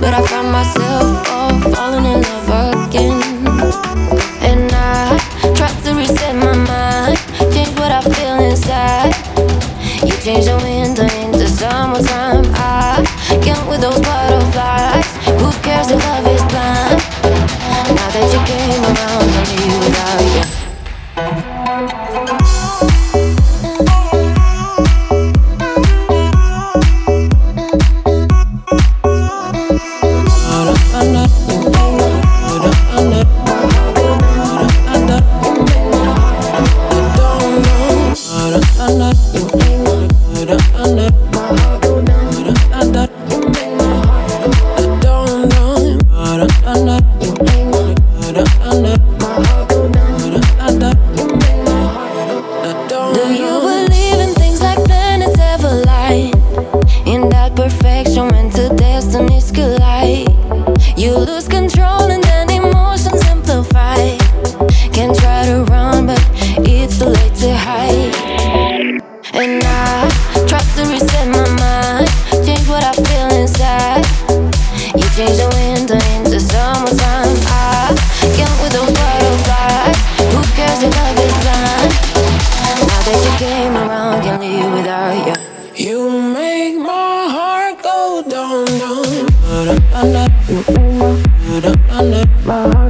but I find myself all falling in love Change the winter lose control and then emotions amplify. Can try to run, but it's too late to hide. And I try to reset my mind, change what I feel inside. You change the winter into summertime. I count with those butterflies. Who cares if love is blind? Now that you came around, can't live without you. You make my heart go down, down. You make my